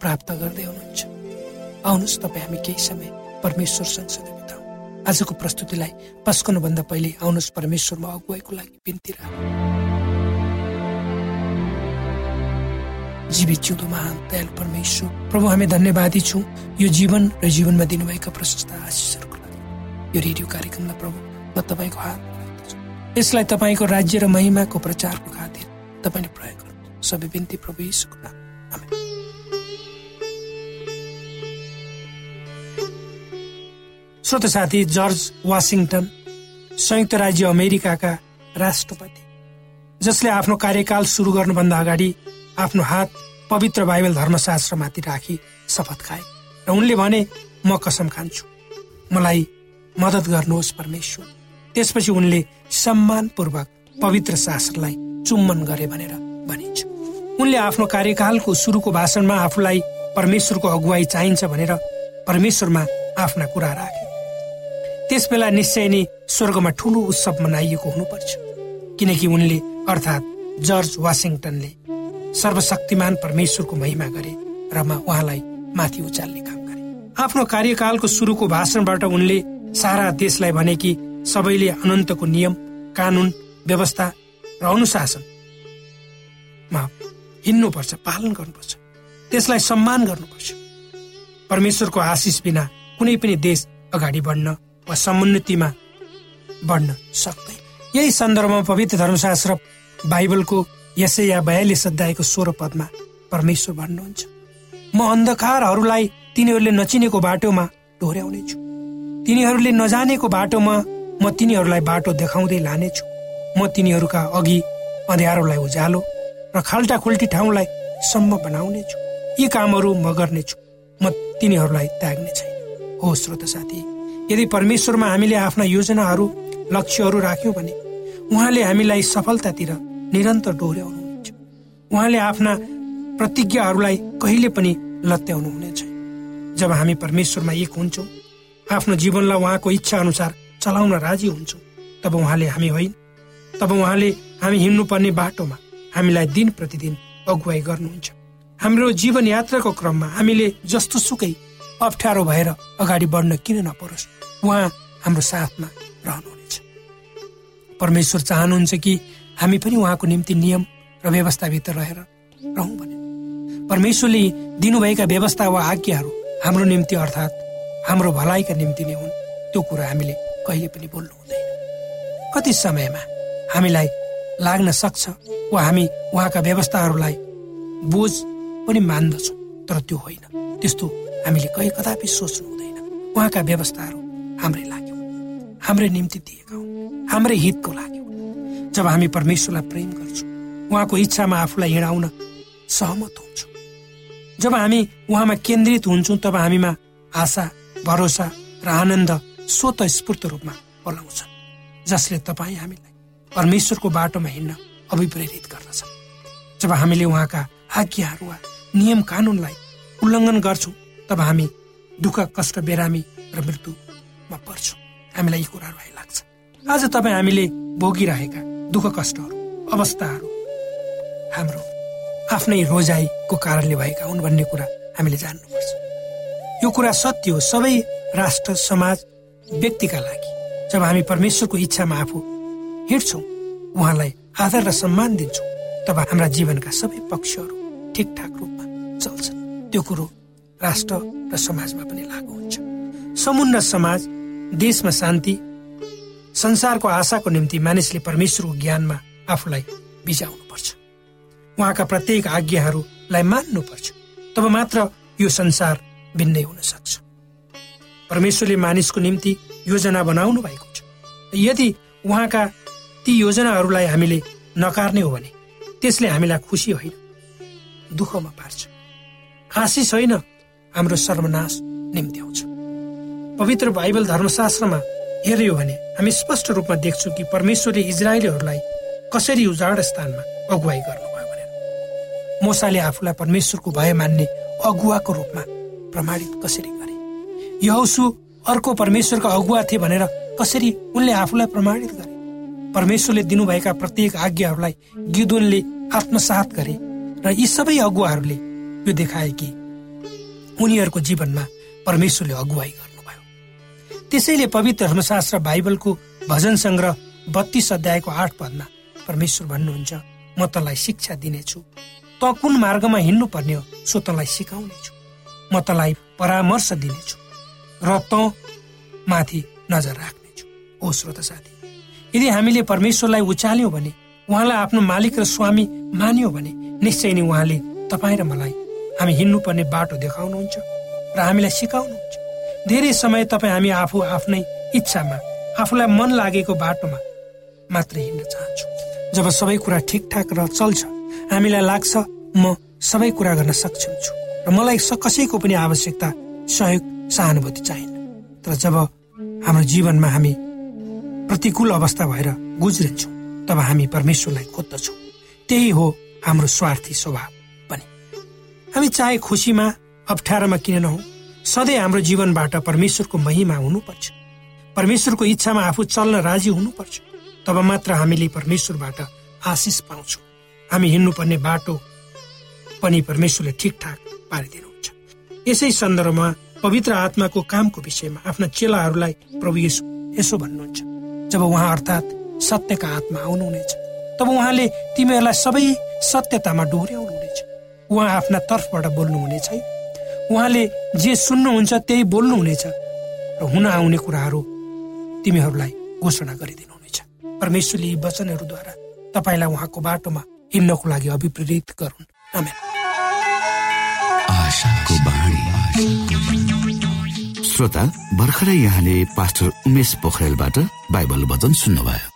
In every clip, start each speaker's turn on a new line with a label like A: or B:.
A: प्राप्त गर्दै हुनुहुन्छ। आउनुहोस् तपाईँ हामी केही समय परमेश्वर सँगसँगै बिताउँ। आजको प्रस्तुतिलाई पस्कनुभन्दा पहिले आउनुहोस् परमेश्वरमा अगुवाईको लागि बिन्ती राख। जीवित जिउँदो महान दयाल परमेश्वर प्रभु हामी धन्यवादी छौँ। यो जीवन र जीवनमा दिनुभएका प्रशस्त आशिषहरूको लागि। यो रेडियो कार्यक्रमलाई प्रभु म तपाईँको हात यसलाई तपाईँको राज्य र महिमाको प्रचारको खातिर तपाईँले प्रयोग गर्नु सबै बिन्ती प्रभु यीशुको नाम श्रोत साथी जर्ज वासिङटन संयुक्त राज्य अमेरिकाका राष्ट्रपति जसले आफ्नो कार्यकाल सुरु गर्नुभन्दा अगाडि आफ्नो हात पवित्र बाइबल धर्मशास्त्रमाथि राखी शपथ खाए र उनले भने म कसम खान्छु। मलाई मद्दत गर्नुहोस् परमेश्वर। त्यसपछि उनले सम्मानपूर्वक पवित्र शास्त्रलाई चुम्बन गरे भनेर भनिन्छ। उनले आफ्नो कार्यकालको सुरुको भाषणमा आफूलाई परमेश्वरको अगुवाई चाहिन्छ भनेर परमेश्वरमा आफ्ना कुरा राखे। त्यस बेला निश्चय नै स्वर्गमा ठुलो उत्सव मनाइएको हुनुपर्छ। किनकि उनले अर्थात् जर्ज वासिङटनले सर्वशक्तिमान परमेश्वरको महिमा गरे र उहाँलाई माथि उचाल्ने काम गरे। आफ्नो कार्यकालको सुरुको भाषणबाट उनले सारा देशलाई भने कि सबैले अनन्तको नियम कानुन व्यवस्था र अनुशासनमा हिँड्नुपर्छ पालन गर्नुपर्छ। त्यसलाई सम्मान गर्नुपर्छ। परमेश्वरको आशिष बिना कुनै पनि देश अगाडि बढ्न वा समुन्नतिमा बढ्न सक्दैन यही सन्दर्भमा पवित्र धर्मशास्त्र बाइबलको यसै या बयालिस अध्यायको स्वर पदमा परमेश्वर भन्नुहुन्छ। म अन्धकारहरूलाई तिनीहरूले नचिनेको बाटोमा डोर्याउनेछु। तिनीहरूले नजानेको बाटोमा म तिनीहरूलाई बाटो देखाउँदै लानेछु। म तिनीहरूका अघि अँध्यारोलाई उज्यालो र खाल्टा खुल्टी ठाउँलाई सम्म बनाउनेछु। यी कामहरू म गर्नेछु। म तिनीहरूलाई त्याग्ने छैन। हो श्रोत साथी यदि परमेश्वरमा हामीले आफ्ना योजनाहरू लक्ष्यहरू राख्यौँ भने उहाँले हामीलाई सफलतातिर निरन्तर डोर्याउनुहुन्छ। उहाँले आफ्ना प्रतिज्ञाहरूलाई कहिले पनि लत्याउनु हुनेछ। जब हामी परमेश्वरमा एक हुन्छौँ आफ्नो जीवनलाई उहाँको इच्छा अनुसार चलाउन राजी हुन्छौँ तब उहाँले हामी होइन। तब उहाँले हामी हिँड्नुपर्ने बाटोमा हामीलाई दिन प्रतिदिन अगुवाई गर्नुहुन्छ। हाम्रो जीवन यात्राको क्रममा हामीले जस्तो सुकै अप्ठ्यारो भएर अगाडि बढ्न किन नपरोस्? उहाँ हाम्रो साथमा रहनुहुनेछ। परमेश्वर चाहनुहुन्छ कि हामी पनि उहाँको निम्ति नियम र व्यवस्थाभित्र रहेर रहौँ भने। परमेश्वरले दिनुभएका व्यवस्था वा आज्ञाहरू हाम्रो निम्ति अर्थात् हाम्रो भलाइका निम्ति नै हुन्। त्यो कुरा हामीले कहिले पनि बोल्नु हुँदैन। कति समयमा हामीलाई लाग्न सक्छ वा हामी उहाँका व्यवस्थाहरूलाई बोझ पनि मान्दछौँ तर त्यो होइन। त्यस्तो हामीले कहीँ कदापि सोच्नु हुँदैन। उहाँका व्यवस्थाहरू हाम्रै लाग्यो हाम्रै निम्ति दिएका हुन्। हाम्रै हितको लागि जब हामी परमेश्वरलाई प्रेम गर्छौँ उहाँको इच्छामा आफूलाई हिँडाउन सहमत हुन्छौँ। जब हामी उहाँमा केन्द्रित हुन्छौँ तब हामीमा आशा भरोसा र आनन्द स्वत स्फूर्त रूपमा पलाउँछ जसले तपाईँ हामीलाई परमेश्वरको बाटोमा हिँड्न अभिप्रेरित गर्दछ जब हामीले उहाँका आज्ञाहरू वा नियम कानुनलाई उल्लङ्घन गर्छौँ तब हामी दुःख कष्ट बेरामी र मृत्युमा पर्छौँ। हामीलाई यी कुराहरू आइलाग्छ आज तपाईँ हामीले भोगिरहेका दुःख कष्टहरू अवस्थाहरू हाम्रो आफ्नै रोजाइको कारणले भएका हुन् भन्ने कुरा हामीले जान्नुपर्छ। यो कुरा सत्य हो। सबै राष्ट्र समाज व्यक्तिका लागि। जब हामी परमेश्वरको इच्छामा आफू हिँड्छौँ उहाँलाई आदर र सम्मान दिन्छौँ तब हाम्रा जीवनका सबै पक्षहरू ठिकठाक रूपमा चल्छन्। त्यो कुरो राष्ट्र र समाजमा पनि लागू हुन्छ। समुन्न समाज देशमा शान्ति संसारको आशाको निम्ति मानिसले परमेश्वरको ज्ञानमा आफूलाई पर्छ उहाँका प्रत्येक आज्ञाहरूलाई मान्नुपर्छ। तब मात्र यो संसार भिन्नै हुन सक्छ। परमेश्वरले मानिसको निम्ति योजना बनाउनु भएको छ। यदि उहाँका ती योजनाहरूलाई हामीले नकार्ने हो भने त्यसले हामीलाई खुसी होइन दुःखमा पार्छ। आशिष होइन हाम्रो सर्वनाश निम्ति आउँछ। पवित्र बाइबल धर्मशास्त्रमा हेऱ्यो भने हामी स्पष्ट रूपमा देख्छौँ कि परमेश्वरले इजरायलीहरूलाई कसरी उजाड स्थानमा अगुवाई गर्नुभयो भनेर। मोसाले आफूलाई परमेश्वरको भय मान्ने अगुवाको रूपमा प्रमाणित कसरी गरे? यहोसु अर्को परमेश्वरको अगुवा थिए भनेर कसरी उनले आफूलाई प्रमाणित गरे? परमेश्वरले दिनुभएका प्रत्येक आज्ञाहरूलाई गिदुनले आत्मसात गरे र यी सबै अगुवाहरूले यो देखाए कि उनीहरूको जीवनमा परमेश्वरले अगुवाई गर्नुभयो। त्यसैले पवित्र धर्मशास्त्र बाइबलको भजन सङ्ग्रह बत्तीस अध्यायको आठ पदमा परमेश्वर भन्नुहुन्छ म तँलाई शिक्षा दिनेछु। त कुन मार्गमा हिँड्नु पर्ने हो सो तँलाई सिकाउनेछु। म तँलाई परामर्श दिनेछु र त माथि नजर राख्नेछु ओ श्रोत साथी। यदि हामीले परमेश्वरलाई उचाल्यौँ भने उहाँलाई आफ्नो मालिक र स्वामी मान्यौँ भने निश्चय नै उहाँले तपाईँ र मलाई हामी हिँड्नुपर्ने बाटो देखाउनुहुन्छ र हामीलाई सिकाउनुहुन्छ। धेरै समय तपाईँ हामी आफू आफ्नै इच्छामा आफूलाई मन लागेको बाटोमा मात्रै हिँड्न चाहन्छौँ। जब सबै कुरा ठिकठाक र चल्छ हामीलाई लाग्छ म सबै कुरा गर्न सक्षम छु र मलाई कसैको पनि आवश्यकता सहयोग सहानुभूति चाहिन्न। तर जब हाम्रो जीवनमा हामी प्रतिकूल अवस्था भएर गुज्रिन्छौँ तब हामी परमेश्वरलाई खोज्दछौँ। त्यही हो हाम्रो स्वार्थी स्वभाव। हामी चाहे खुसीमा अप्ठ्यारोमा किन नहौँ सधैँ हाम्रो जीवनबाट परमेश्वरको महिमा हुनुपर्छ। परमेश्वरको इच्छामा आफू चल्न राजी हुनुपर्छ। तब मात्र हामीले परमेश्वरबाट आशिष पाउँछौँ। हामी हिँड्नुपर्ने बाटो पनि परमेश्वरले ठिकठाक पारिदिनुहुन्छ। यसै सन्दर्भमा पवित्र आत्माको कामको विषयमा आफ्ना चेलाहरूलाई प्रभु यसो भन्नुहुन्छ। जब उहाँ अर्थात् सत्यका आत्मा आउनुहुनेछ तब उहाँले तिमीहरूलाई सबै सत्यतामा डोर्याउनुहुनेछ उहाँ आफ्ना तर्फबाट बोल्नुहुने छैन उहाँले जे सुन्नुहुन्छ त्यही बोल्नुहुनेछ र हुन आउने कुराहरू तिमीहरूलाई घोषणा गरिदिनुहुनेछ। परमेश्वरले यी वचनहरूद्वारा तपाईँलाई उहाँको बाटोमा हिँड्नको लागि अभिप्रेरित गरून्।
B: श्रोता भर्खरै यहाँले पास्टर उमेश पोखरेलबाट बाइबल वचन सुन्नुभयो।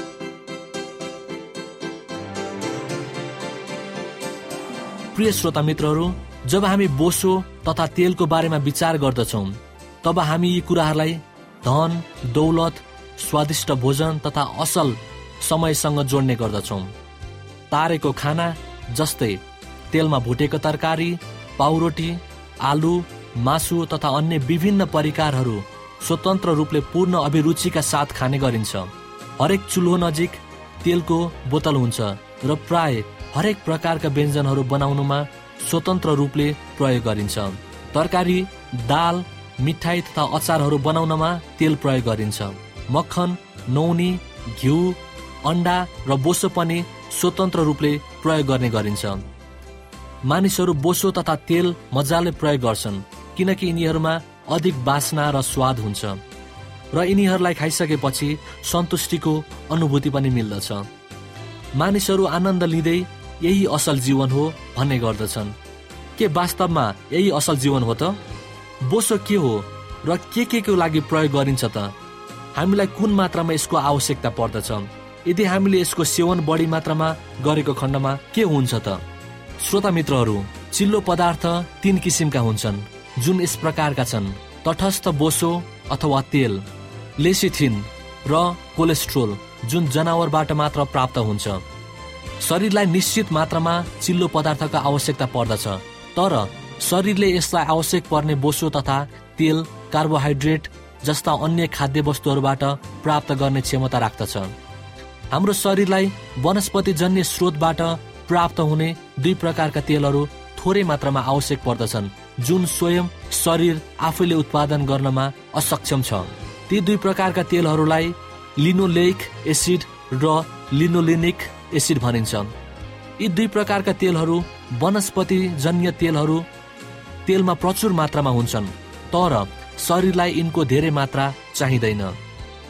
C: प्रिय श्रोता मित्रहरू जब हामी बोसो तथा तेलको बारेमा विचार गर्दछौँ तब हामी यी कुराहरूलाई धन दौलत स्वादिष्ट भोजन तथा असल समयसँग जोड्ने गर्दछौँ। तारेको खाना जस्तै तेलमा भुटेको तरकारी पाउरोटी आलु मासु तथा अन्य विभिन्न परिकारहरू स्वतन्त्र रूपले पूर्ण अभिरुचिका साथ खाने गरिन्छ। हरेक चुल्हो नजिक तेलको बोतल हुन्छ। र प्राय हरेक प्रकारका व्यञ्जनहरू बनाउनुमा स्वतन्त्र रूपले प्रयोग गरिन्छ। तरकारी दाल मिठाई तथा अचारहरू बनाउनमा तेल प्रयोग गरिन्छ। मक्खन नौनी घिउ अन्डा र बोसो पनि स्वतन्त्र रूपले प्रयोग गर्ने गरिन्छ। मानिसहरू बोसो तथा तेल मजाले प्रयोग गर्छन् किनकि यिनीहरूमा अधिक बासना र स्वाद हुन्छ। र यिनीहरूलाई खाइसकेपछि सन्तुष्टिको अनुभूति पनि मिल्दछ। मानिसहरू आनन्द लिँदै यही असल जीवन हो भन्ने गर्दछन्। के वास्तवमा यही असल जीवन हो त? बोसो के हो र के के को लागि प्रयोग गरिन्छ त? हामीलाई कुन मात्रामा यसको आवश्यकता पर्दछ? यदि हामीले यसको सेवन बढी मात्रामा गरेको खण्डमा के हुन्छ त? श्रोता मित्रहरू चिल्लो पदार्थ तीन किसिमका हुन्छन् जुन यस प्रकारका छन्। तटस्थ बोसो अथवा तेल लेसिथिन र कोलेस्ट्रोल। जुन जनावरबाट मात्र प्राप्त हुन्छ। शरीरलाई निश्चित मात्रामा चिल्लो पदार्थको आवश्यकता पर्दछ तर शरीरले यसलाई आवश्यक पर्ने बोसो तथा तेल कार्बोहाइड्रेट जस्ता अन्य खाद्य वस्तुहरूबाट प्राप्त गर्ने क्षमता राख्दछ। हाम्रो शरीरलाई वनस्पतिजन्य स्रोतबाट प्राप्त हुने दुई प्रकारका तेलहरू थोरै मात्रामा आवश्यक पर्दछन् जुन स्वयं शरीर आफैले उत्पादन गर्नमा असक्षम छ। ती दुई प्रकारका तेलहरूलाई लिनोलेइक एसिड र लिनोलिनिक एसिड भनिन्छ यी दुई प्रकारका तेलहरू वनस्पतिजन्य तेलहरू तेलमा प्रचुर मात्रामा हुन्छन् तर शरीरलाई यिनको धेरै मात्रा चाहिँदैन।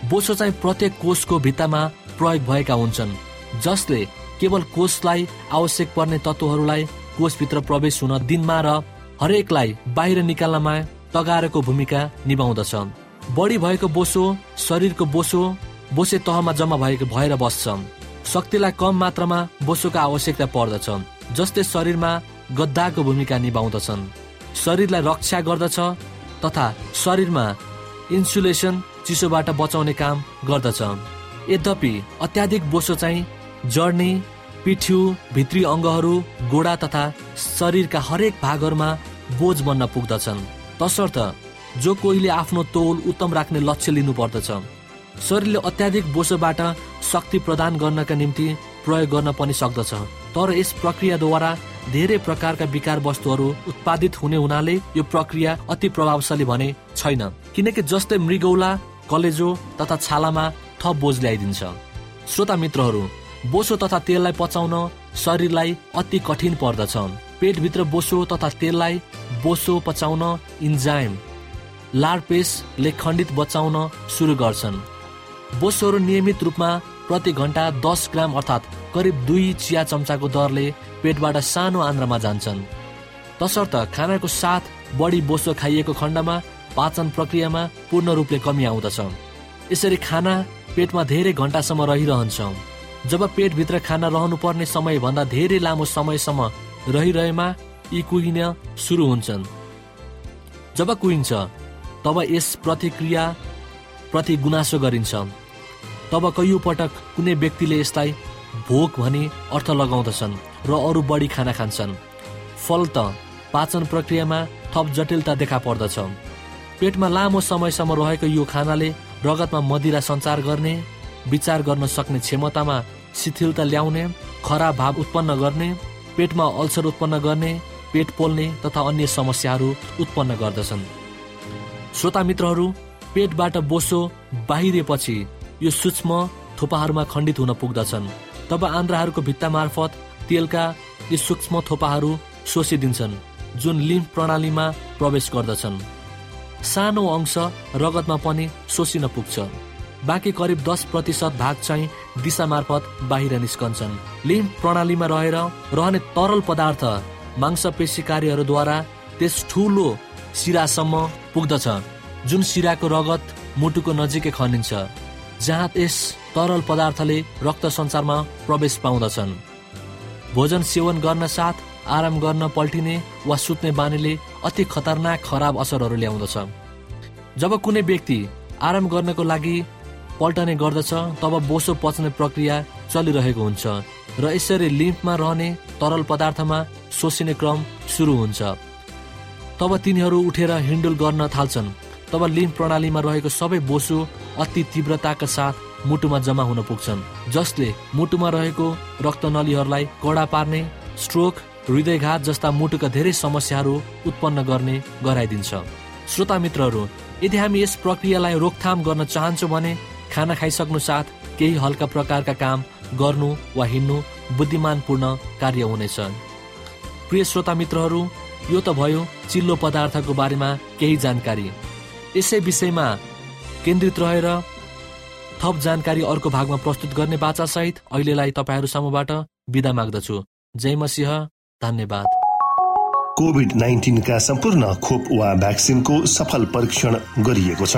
C: बोसो चाहिँ प्रत्येक कोषको भित्तामा प्रयोग भएका हुन्छन् जसले केवल कोषलाई आवश्यक पर्ने तत्त्वहरूलाई कोषभित्र प्रवेश हुन दिनमा र हरेकलाई बाहिर निकाल्नमा तगारेको भूमिका निभाउँदछ। बढी भएको बोसो शरीरको बोसो बोसे तहमा जम्मा भएको भएर बस्छ शक्तिलाई कम मात्रामा बोसोको आवश्यकता पर्दछ जसले शरीरमा गद्दाको भूमिका निभाउँदछन्। शरीरलाई रक्षा गर्दछ तथा शरीरमा इन्सुलेसन चिसोबाट बचाउने काम गर्दछ यद्यपि अत्याधिक बोसो चाहिँ जड्ने पिठ्यु भित्री अङ्गहरू गोडा तथा शरीरका हरेक भागहरूमा बोझ बन्न पुग्दछन्। तसर्थ जो कोहीले आफ्नो तौल उत्तम राख्ने लक्ष्य लिनु पर्दछ शरीरले अत्याधिक बोसोबाट शक्ति प्रदान गर्नका निम्ति प्रयोग गर्न पनि सक्दछ। तर यस प्रक्रियाद्वारा धेरै प्रकारका विकार वस्तुहरू उत्पादित हुने हुनाले यो प्रक्रिया अति प्रभावशाली भने छैन। किनकि जस्तै मृगौला कलेजो तथा छालामा थप बोझ ल्याइदिन्छ। श्रोता मित्रहरू बोसो तथा तेललाई पचाउन शरीरलाई अति कठिन पर्दछ। पेटभित्र बोसो तथा तेललाई बोसो पचाउन इन्जाइम लाडपेसले खण्डित बचाउन सुरु गर्छन्। बोसोहरू नियमित रूपमा प्रति घन्टा दस ग्राम अर्थात् करिब दुई चिया चम्चाको दरले पेटबाट सानो आन्द्रामा जान्छन्। तसर्थ खानाको साथ बढी बोसो खाइएको खण्डमा पाचन प्रक्रियामा पूर्ण रूपले कमी आउँदछ। यसरी खाना पेटमा धेरै घन्टासम्म रहिरहन्छ। जब पेटभित्र खाना रहनुपर्ने समयभन्दा धेरै लामो समयसम्म रहिरहेमा यी कुहिन सुरु हुन्छन्। जब कुहिन्छ तब यस प्रतिक्रिया प्रति गुनासो गरिन्छ। तब कैयौँ पटक कुनै व्यक्तिले यसलाई भोक भनी अर्थ लगाउँदछन् र अरू बढी खाना खान्छन्। फल त पाचन प्रक्रियामा थप जटिलता देखा पर्दछ। पेटमा लामो समयसम्म रहेको यो खानाले रगतमा मदिरा सञ्चार गर्ने विचार गर्न सक्ने क्षमतामा शिथिलता ल्याउने खराब भाव उत्पन्न गर्ने पेटमा अल्सर उत्पन्न गर्ने पेट पोल्ने तथा अन्य समस्याहरू उत्पन्न गर्दछन्। श्रोता मित्रहरू पेटबाट बोसो बाहिरिएपछि यो सूक्ष्म थोपाहरूमा खण्डित हुन पुग्दछन्। तब आन्द्राहरूको भित्ता मार्फत तेलका यी सूक्ष्म थोपाहरू सोसिदिन्छन् जुन लिम्फ प्रणालीमा प्रवेश गर्दछन्। सानो अंश रगतमा पनि सोसिन पुग्छ। बाँकी करिब दस प्रतिशत भाग चाहिँ दिशा मार्फत बाहिर निस्कन्छन्। लिम्फ प्रणालीमा रहेर रहने तरल पदार्थ मांसपेशी कार्यहरूद्वारा त्यस ठुलो सिरासम्म पुग्दछ जुन सिराको रगत मुटुको नजिकै खनिन्छ। जहाँ यस तरल पदार्थले रक्त सञ्चारमा प्रवेश पाउँदछन्। भोजन सेवन गर्न साथ आराम गर्न पल्टिने वा सुत्ने बानीले अति खतरनाक खराब असरहरू ल्याउँदछ। जब कुनै व्यक्ति आराम गर्नको लागि पल्टने गर्दछ तब बोसो पच्ने प्रक्रिया चलिरहेको हुन्छ र यसरी लिम्फमा रहने तरल पदार्थमा सोसिने क्रम सुरु हुन्छ। तब तिनीहरू उठेर हिन्डुल गर्न थाल्छन्। तब लिम्फ प्रणालीमा रहेको सबै बोसो अति तीव्रताका साथ मुटुमा जम्मा हुन पुग्छन् जसले मुटुमा रहेको रक्तनलीहरूलाई कडा पार्ने स्ट्रोक हृदयघात जस्ता मुटुका धेरै समस्याहरू उत्पन्न गर्ने गराइदिन्छ। श्रोता मित्रहरू यदि हामी यस प्रक्रियालाई रोकथाम गर्न चाहन्छौँ भने खाना खाइसक्नु साथ केही हल्का प्रकारका काम गर्नु वा हिँड्नु बुद्धिमानपूर्ण कार्य हुनेछ। प्रिय श्रोता मित्रहरू यो त भयो चिल्लो पदार्थको बारेमा केही जानकारी। यसै विषयमा केन्द्रित रहेर थप जानकारी अर्को भागमा प्रस्तुत गर्ने बाचासहित अहिलेलाई तपाईँहरू समूहबाट विदा माग्दछु। जय मसिंह धन्यवाद।
D: कोभिड नाइन्टिनका सम्पूर्ण खोप वा भ्याक्सिनको सफल परीक्षण गरिएको छ।